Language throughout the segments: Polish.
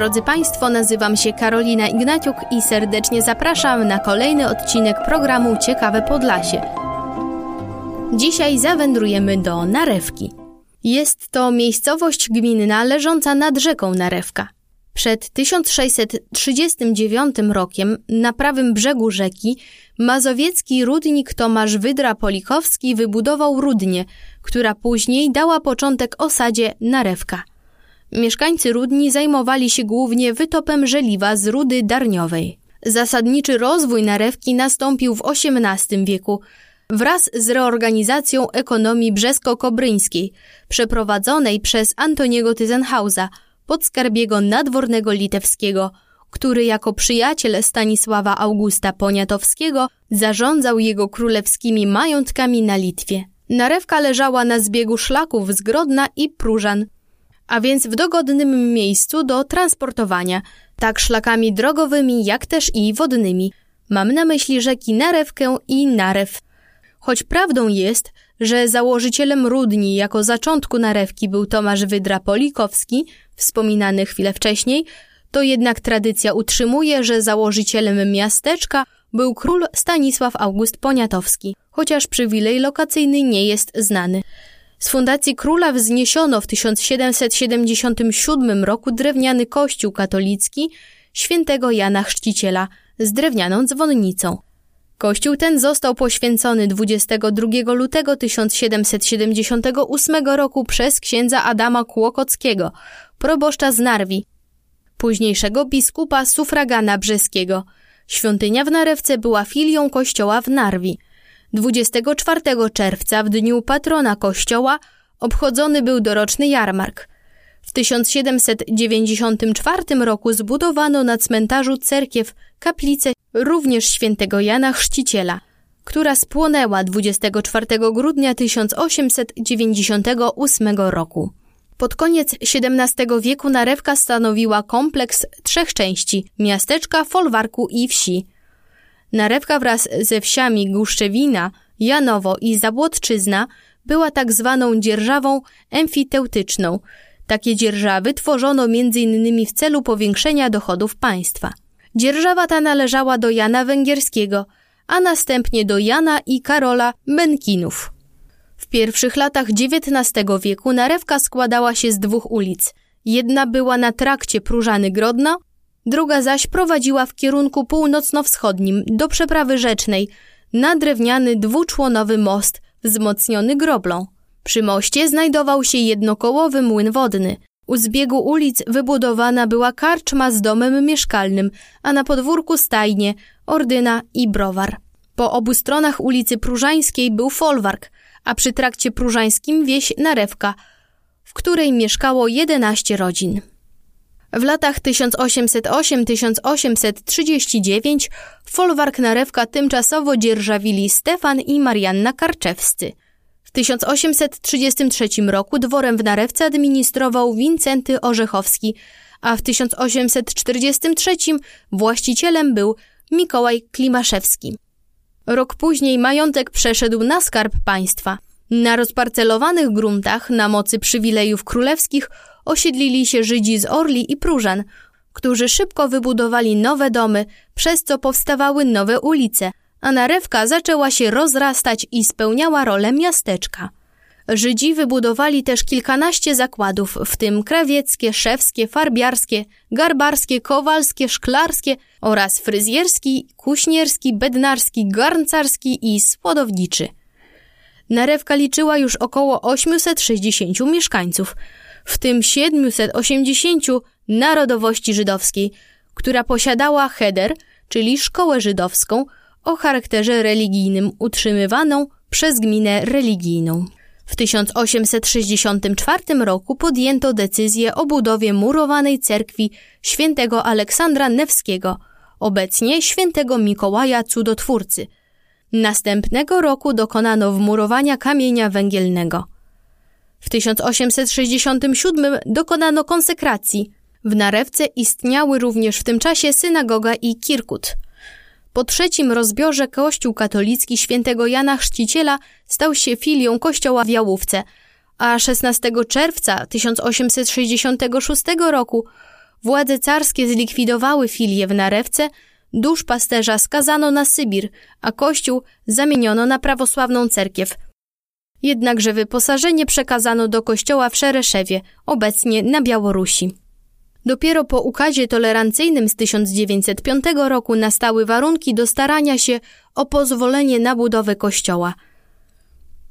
Drodzy Państwo, nazywam się Karolina Ignaciuk i serdecznie zapraszam na kolejny odcinek programu Ciekawe Podlasie. Dzisiaj zawędrujemy do Narewki. Jest to miejscowość gminna leżąca nad rzeką Narewka. Przed 1639 rokiem na prawym brzegu rzeki mazowiecki rudnik Tomasz Wydra-Polikowski wybudował rudnię, która później dała początek osadzie Narewka. Mieszkańcy Rudni zajmowali się głównie wytopem żeliwa z rudy darniowej. Zasadniczy rozwój narewki nastąpił w XVIII wieku wraz z reorganizacją ekonomii brzesko-kobryńskiej przeprowadzonej przez Antoniego Tyzenhausa, podskarbiego nadwornego litewskiego, który jako przyjaciel Stanisława Augusta Poniatowskiego zarządzał jego królewskimi majątkami na Litwie. Narewka leżała na zbiegu szlaków z Grodna i Próżan, a więc w dogodnym miejscu do transportowania, tak szlakami drogowymi, jak też i wodnymi. Mam na myśli rzeki Narewkę i Narew. Choć prawdą jest, że założycielem Rudni jako zaczątku Narewki był Tomasz Wydra-Polikowski, wspominany chwilę wcześniej, to jednak tradycja utrzymuje, że założycielem miasteczka był król Stanisław August Poniatowski, chociaż przywilej lokacyjny nie jest znany. Z fundacji króla wzniesiono w 1777 roku drewniany kościół katolicki świętego Jana Chrzciciela z drewnianą dzwonnicą. Kościół ten został poświęcony 22 lutego 1778 roku przez księdza Adama Kłokockiego, proboszcza z Narwi, późniejszego biskupa sufragana brzeskiego. Świątynia w Narewce była filią kościoła w Narwi – 24 czerwca, w dniu patrona kościoła, obchodzony był doroczny jarmark. W 1794 roku zbudowano na cmentarzu cerkiew kaplicę również świętego Jana Chrzciciela, która spłonęła 24 grudnia 1898 roku. Pod koniec XVII wieku narewka stanowiła kompleks trzech części miasteczka, folwarku i wsi – Narewka wraz ze wsiami Guszczewina, Janowo i Zabłotczyzna była tak zwaną dzierżawą emfiteutyczną. Takie dzierżawy tworzono m.in. w celu powiększenia dochodów państwa. Dzierżawa ta należała do Jana Węgierskiego, a następnie do Jana i Karola Benkinów. W pierwszych latach XIX wieku narewka składała się z dwóch ulic. Jedna była na trakcie Próżany-Grodno, druga zaś prowadziła w kierunku północno-wschodnim do przeprawy rzecznej na drewniany dwuczłonowy most wzmocniony groblą. Przy moście znajdował się jednokołowy młyn wodny. U zbiegu ulic wybudowana była karczma z domem mieszkalnym, a na podwórku stajnie, ordyna i browar. Po obu stronach ulicy Próżańskiej był folwark, a przy trakcie próżańskim wieś Narewka, w której mieszkało 11 rodzin. W latach 1808-1839 folwark Narewka tymczasowo dzierżawili Stefan i Marianna Karczewscy. W 1833 roku dworem w Narewce administrował Wincenty Orzechowski, a w 1843 właścicielem był Mikołaj Klimaszewski. Rok później majątek przeszedł na skarb państwa. Na rozparcelowanych gruntach na mocy przywilejów królewskich osiedlili się Żydzi z Orli i Próżan, którzy szybko wybudowali nowe domy, przez co powstawały nowe ulice, a narewka zaczęła się rozrastać i spełniała rolę miasteczka. Żydzi wybudowali też kilkanaście zakładów, w tym krawieckie, szewskie, farbiarskie, garbarskie, kowalskie, szklarskie oraz fryzjerski, kuśnierski, bednarski, garncarski i słodowniczy. Narewka liczyła już około 860 mieszkańców, w tym 780 narodowości żydowskiej, która posiadała heder, czyli szkołę żydowską o charakterze religijnym utrzymywaną przez gminę religijną. W 1864 roku podjęto decyzję o budowie murowanej cerkwi świętego Aleksandra Newskiego, obecnie świętego Mikołaja Cudotwórcy. Następnego roku dokonano wmurowania kamienia węgielnego. W 1867 dokonano konsekracji. W Narewce istniały również w tym czasie synagoga i kirkut. Po trzecim rozbiorze Kościół katolicki świętego Jana Chrzciciela stał się filią kościoła w Jałówce, a 16 czerwca 1866 roku władze carskie zlikwidowały filię w Narewce, dusz pasterza skazano na Sybir, a kościół zamieniono na prawosławną cerkiew. Jednakże wyposażenie przekazano do kościoła w Szereszewie, obecnie na Białorusi. Dopiero po ukazie tolerancyjnym z 1905 roku nastały warunki do starania się o pozwolenie na budowę kościoła.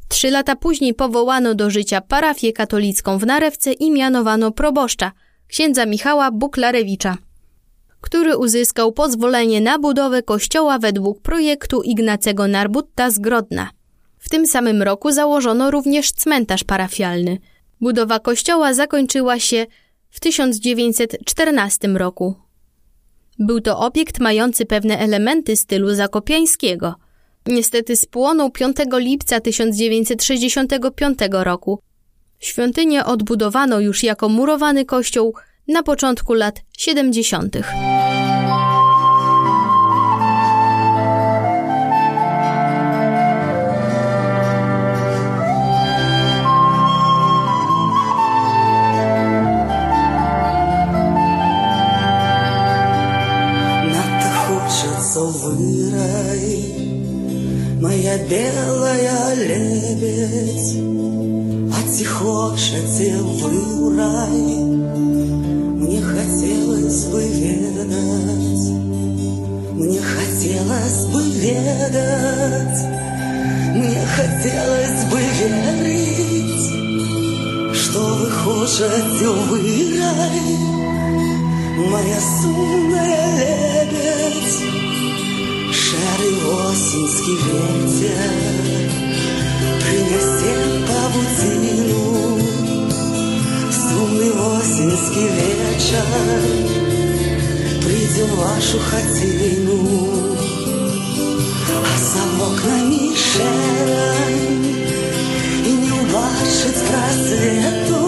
Trzy lata później powołano do życia parafię katolicką w Narewce i mianowano proboszcza, księdza Michała Buklarewicza, który uzyskał pozwolenie na budowę kościoła według projektu Ignacego Narbutta z Grodna. W tym samym roku założono również cmentarz parafialny. Budowa kościoła zakończyła się w 1914 roku. Był to obiekt mający pewne elementy stylu zakopiańskiego. Niestety spłonął 5 lipca 1965 roku. Świątynię odbudowano już jako murowany kościół na początku lat 70. Хочаце вы рай, мне хотелось бы ведать, мне хотелось бы ведать, мне хотелось бы верить, что вы хочете вы моя сумная лебедь. Шарый осеньский ветер Принесет Осеньский вечер. Придем в вашу хатину. А за окнами шерон И не убачит просвету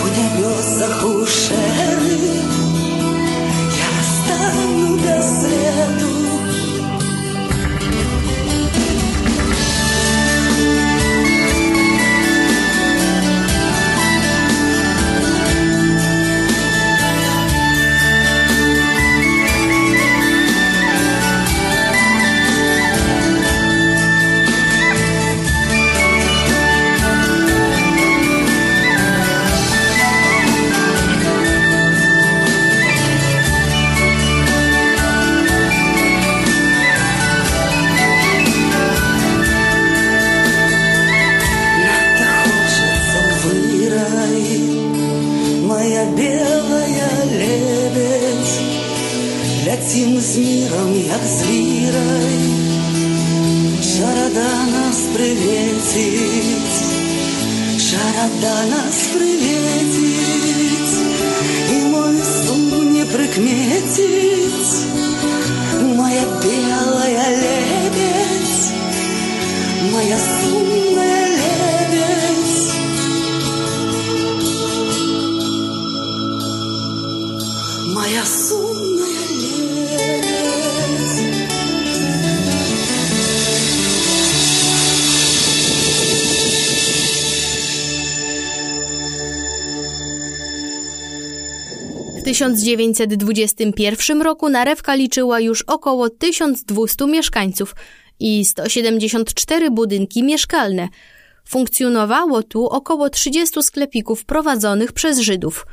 У небесах у W 1921 roku Narewka liczyła już około 1200 mieszkańców i 174 budynki mieszkalne. Funkcjonowało tu około 30 sklepików prowadzonych przez Żydów.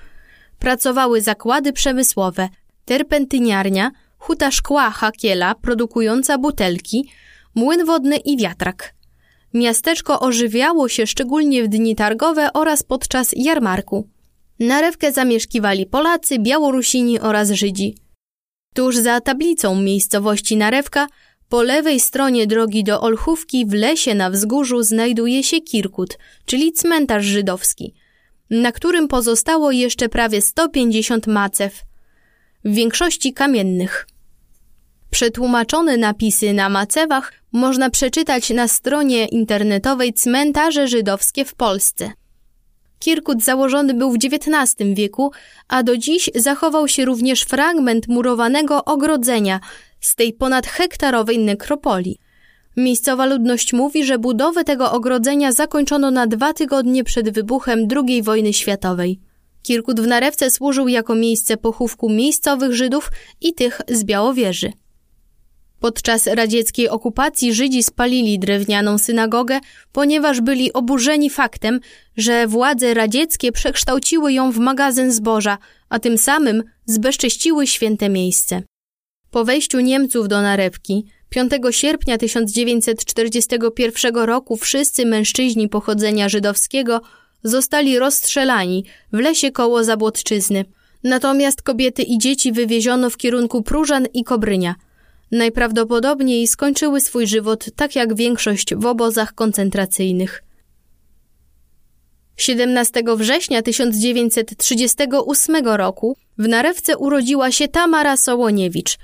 Pracowały zakłady przemysłowe, terpentyniarnia, huta szkła Hakiela produkująca butelki, młyn wodny i wiatrak. Miasteczko ożywiało się szczególnie w dni targowe oraz podczas jarmarku. Narewkę zamieszkiwali Polacy, Białorusini oraz Żydzi. Tuż za tablicą miejscowości Narewka Po lewej stronie drogi do Olchówki w lesie na wzgórzu znajduje się Kirkut, czyli cmentarz żydowski, na którym pozostało jeszcze prawie 150 macew, w większości kamiennych. Przetłumaczone napisy na macewach można przeczytać na stronie internetowej Cmentarze Żydowskie w Polsce. Kirkut założony był w XIX wieku, a do dziś zachował się również fragment murowanego ogrodzenia z tej ponad hektarowej nekropolii. Miejscowa ludność mówi, że budowę tego ogrodzenia zakończono na dwa tygodnie przed wybuchem II wojny światowej. Kirkut w Narewce służył jako miejsce pochówku miejscowych Żydów i tych z Białowieży. Podczas radzieckiej okupacji Żydzi spalili drewnianą synagogę, ponieważ byli oburzeni faktem, że władze radzieckie przekształciły ją w magazyn zboża, a tym samym zbezcześciły święte miejsce. Po wejściu Niemców do Narewki 5 sierpnia 1941 roku wszyscy mężczyźni pochodzenia żydowskiego zostali rozstrzelani w lesie koło Zabłotczyzny. Natomiast kobiety i dzieci wywieziono w kierunku Próżan i Kobrynia – Najprawdopodobniej skończyły swój żywot tak jak większość w obozach koncentracyjnych. 17 września 1938 roku w Narewce urodziła się Tamara Sołoniewicz.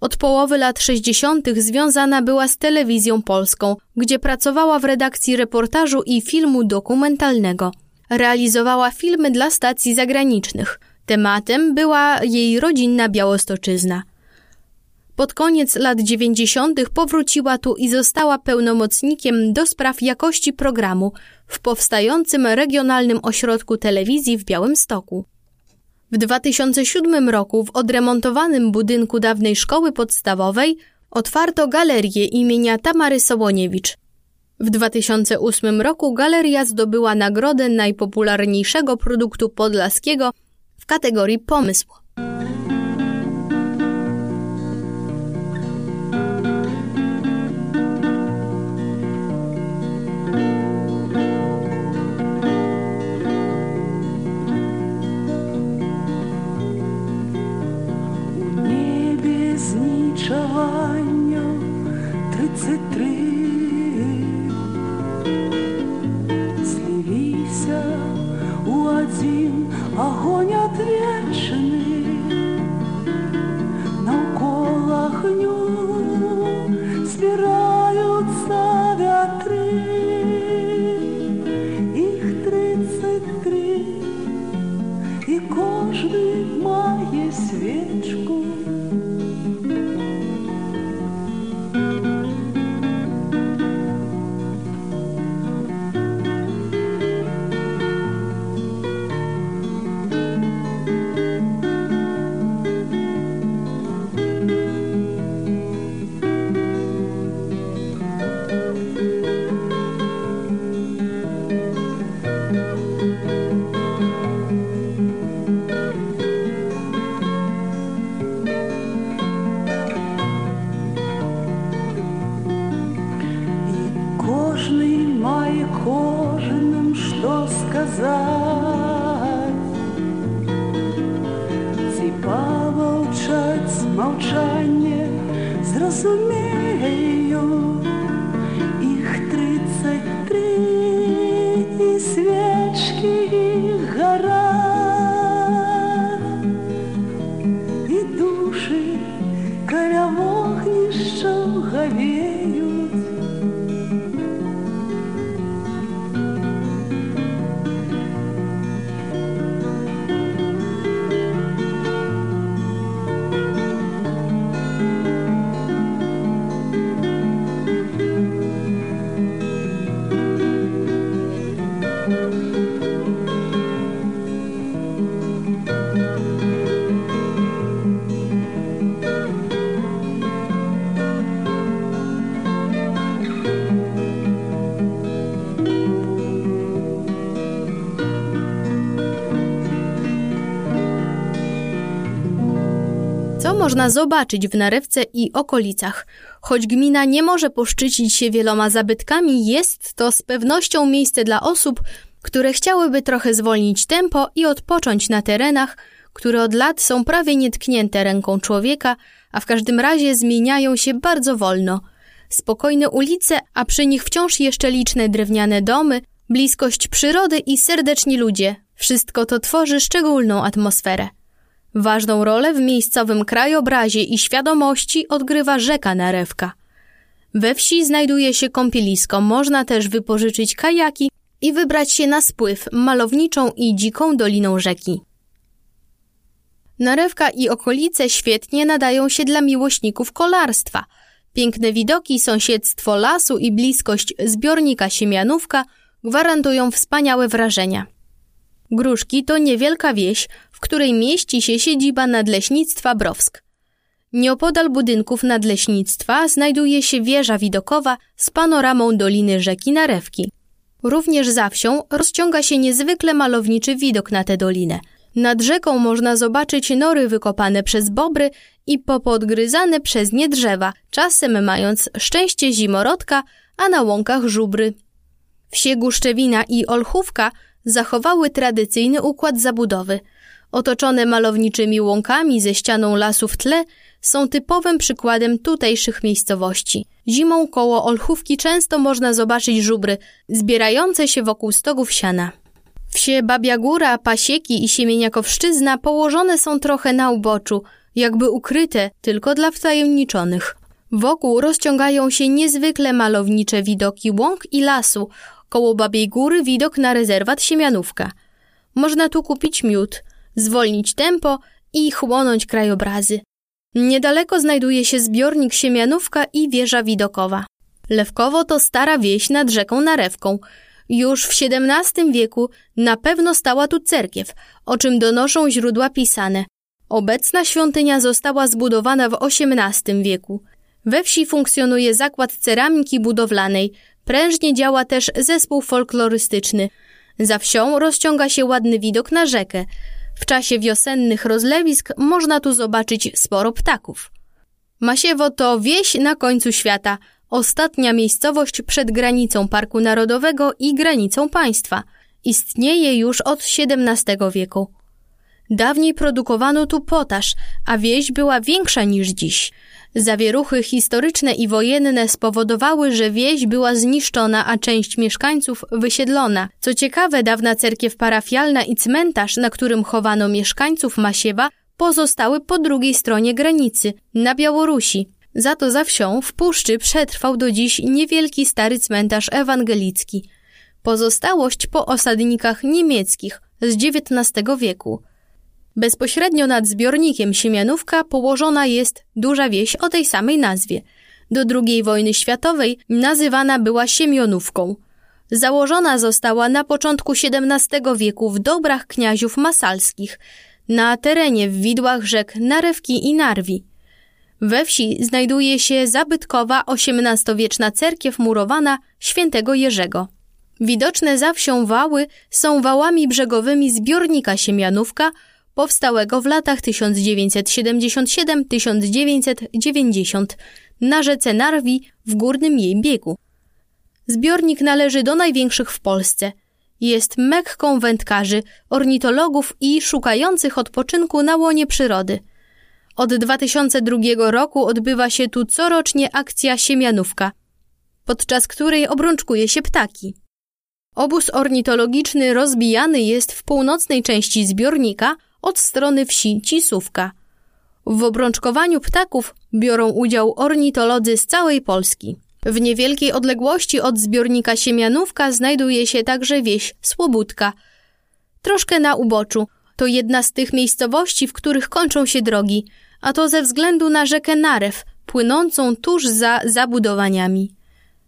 Od połowy lat 60. związana była z telewizją polską, gdzie pracowała w redakcji reportażu i filmu dokumentalnego. Realizowała filmy dla stacji zagranicznych. Tematem była jej rodzinna Białostoczyzna. Pod koniec lat 90. powróciła tu i została pełnomocnikiem do spraw jakości programu w powstającym regionalnym ośrodku telewizji w Białymstoku. W 2007 roku w odremontowanym budynku dawnej szkoły podstawowej otwarto galerię imienia Tamary Sołoniewicz. W 2008 roku galeria zdobyła nagrodę najpopularniejszego produktu podlaskiego w kategorii pomysł. мовчання зрозумів. Można zobaczyć w Narewce i okolicach. Choć gmina nie może poszczycić się wieloma zabytkami, jest to z pewnością miejsce dla osób, które chciałyby trochę zwolnić tempo i odpocząć na terenach, które od lat są prawie nietknięte ręką człowieka, a w każdym razie zmieniają się bardzo wolno. Spokojne ulice, a przy nich wciąż jeszcze liczne drewniane domy, bliskość przyrody i serdeczni ludzie. Wszystko to tworzy szczególną atmosferę. Ważną rolę w miejscowym krajobrazie i świadomości odgrywa rzeka Narewka. We wsi znajduje się kąpielisko, można też wypożyczyć kajaki i wybrać się na spływ malowniczą i dziką doliną rzeki. Narewka i okolice świetnie nadają się dla miłośników kolarstwa. Piękne widoki, sąsiedztwo lasu i bliskość zbiornika Siemianówka gwarantują wspaniałe wrażenia. Gruszki to niewielka wieś, w której mieści się siedziba Nadleśnictwa Browsk. Nieopodal budynków Nadleśnictwa znajduje się wieża widokowa z panoramą doliny rzeki Narewki. Również za wsią rozciąga się niezwykle malowniczy widok na tę dolinę. Nad rzeką można zobaczyć nory wykopane przez bobry i popodgryzane przez nie drzewa, czasem mając szczęście zimorodka, a na łąkach żubry. Wsie Guszczewina i Olchówka zachowały tradycyjny układ zabudowy. Otoczone malowniczymi łąkami ze ścianą lasu w tle, są typowym przykładem tutejszych miejscowości. Zimą koło Olchówki często można zobaczyć żubry zbierające się wokół stogów siana. Wsie Babia Góra, Pasieki i Siemieniakowszczyzna położone są trochę na uboczu, jakby ukryte tylko dla wtajemniczonych. Wokół rozciągają się niezwykle malownicze widoki łąk i lasu, koło Babiej Góry widok na rezerwat Siemianówka. Można tu kupić miód, zwolnić tempo i chłonąć krajobrazy. Niedaleko znajduje się zbiornik Siemianówka i wieża widokowa. Lewkowo to stara wieś nad rzeką Narewką. Już w XVII wieku na pewno stała tu cerkiew, o czym donoszą źródła pisane. Obecna świątynia została zbudowana w XVIII wieku. We wsi funkcjonuje zakład ceramiki budowlanej, prężnie działa też zespół folklorystyczny. Za wsią rozciąga się ładny widok na rzekę. W czasie wiosennych rozlewisk można tu zobaczyć sporo ptaków. Masiewo to wieś na końcu świata, ostatnia miejscowość przed granicą Parku Narodowego i granicą państwa. Istnieje już od XVII wieku. Dawniej produkowano tu potaż, a wieś była większa niż dziś. Zawieruchy historyczne i wojenne spowodowały, że wieś była zniszczona, a część mieszkańców wysiedlona. Co ciekawe, dawna cerkiew parafialna i cmentarz, na którym chowano mieszkańców Masiewa, pozostały po drugiej stronie granicy, na Białorusi. Za to za wsią w puszczy przetrwał do dziś niewielki stary cmentarz ewangelicki. Pozostałość po osadnikach niemieckich z XIX wieku. Bezpośrednio nad zbiornikiem Siemianówka położona jest duża wieś o tej samej nazwie. Do II wojny światowej nazywana była Siemionówką. Założona została na początku XVII wieku w dobrach kniaziów masalskich, na terenie w widłach rzek Narewki i Narwi. We wsi znajduje się zabytkowa XVIII-wieczna cerkiew murowana świętego Jerzego. Widoczne za wsią wały są wałami brzegowymi zbiornika Siemianówka – powstałego w latach 1977-1990 na rzece Narwi w górnym jej biegu. Zbiornik należy do największych w Polsce. Jest mekką wędkarzy, ornitologów i szukających odpoczynku na łonie przyrody. Od 2002 roku odbywa się tu corocznie akcja Siemianówka, podczas której obrączkuje się ptaki. Obóz ornitologiczny rozbijany jest w północnej części zbiornika – od strony wsi Cisówka. W obrączkowaniu ptaków biorą udział ornitolodzy z całej Polski. W niewielkiej odległości od zbiornika Siemianówka znajduje się także wieś Słobudka. Troszkę na uboczu. To jedna z tych miejscowości, w których kończą się drogi, a to ze względu na rzekę Narew, płynącą tuż za zabudowaniami.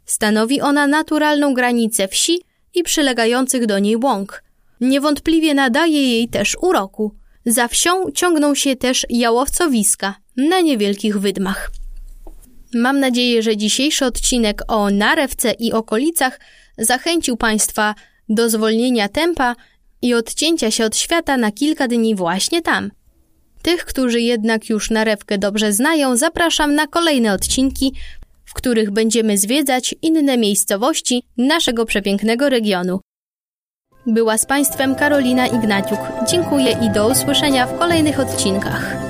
Stanowi ona naturalną granicę wsi i przylegających do niej łąk. Niewątpliwie nadaje jej też uroku. Za wsią ciągną się też jałowcowiska na niewielkich wydmach. Mam nadzieję, że dzisiejszy odcinek o Narewce i okolicach zachęcił Państwa do zwolnienia tempa i odcięcia się od świata na kilka dni właśnie tam. Tych, którzy jednak już Narewkę dobrze znają, zapraszam na kolejne odcinki, w których będziemy zwiedzać inne miejscowości naszego przepięknego regionu. Była z Państwem Karolina Ignaciuk. Dziękuję i do usłyszenia w kolejnych odcinkach.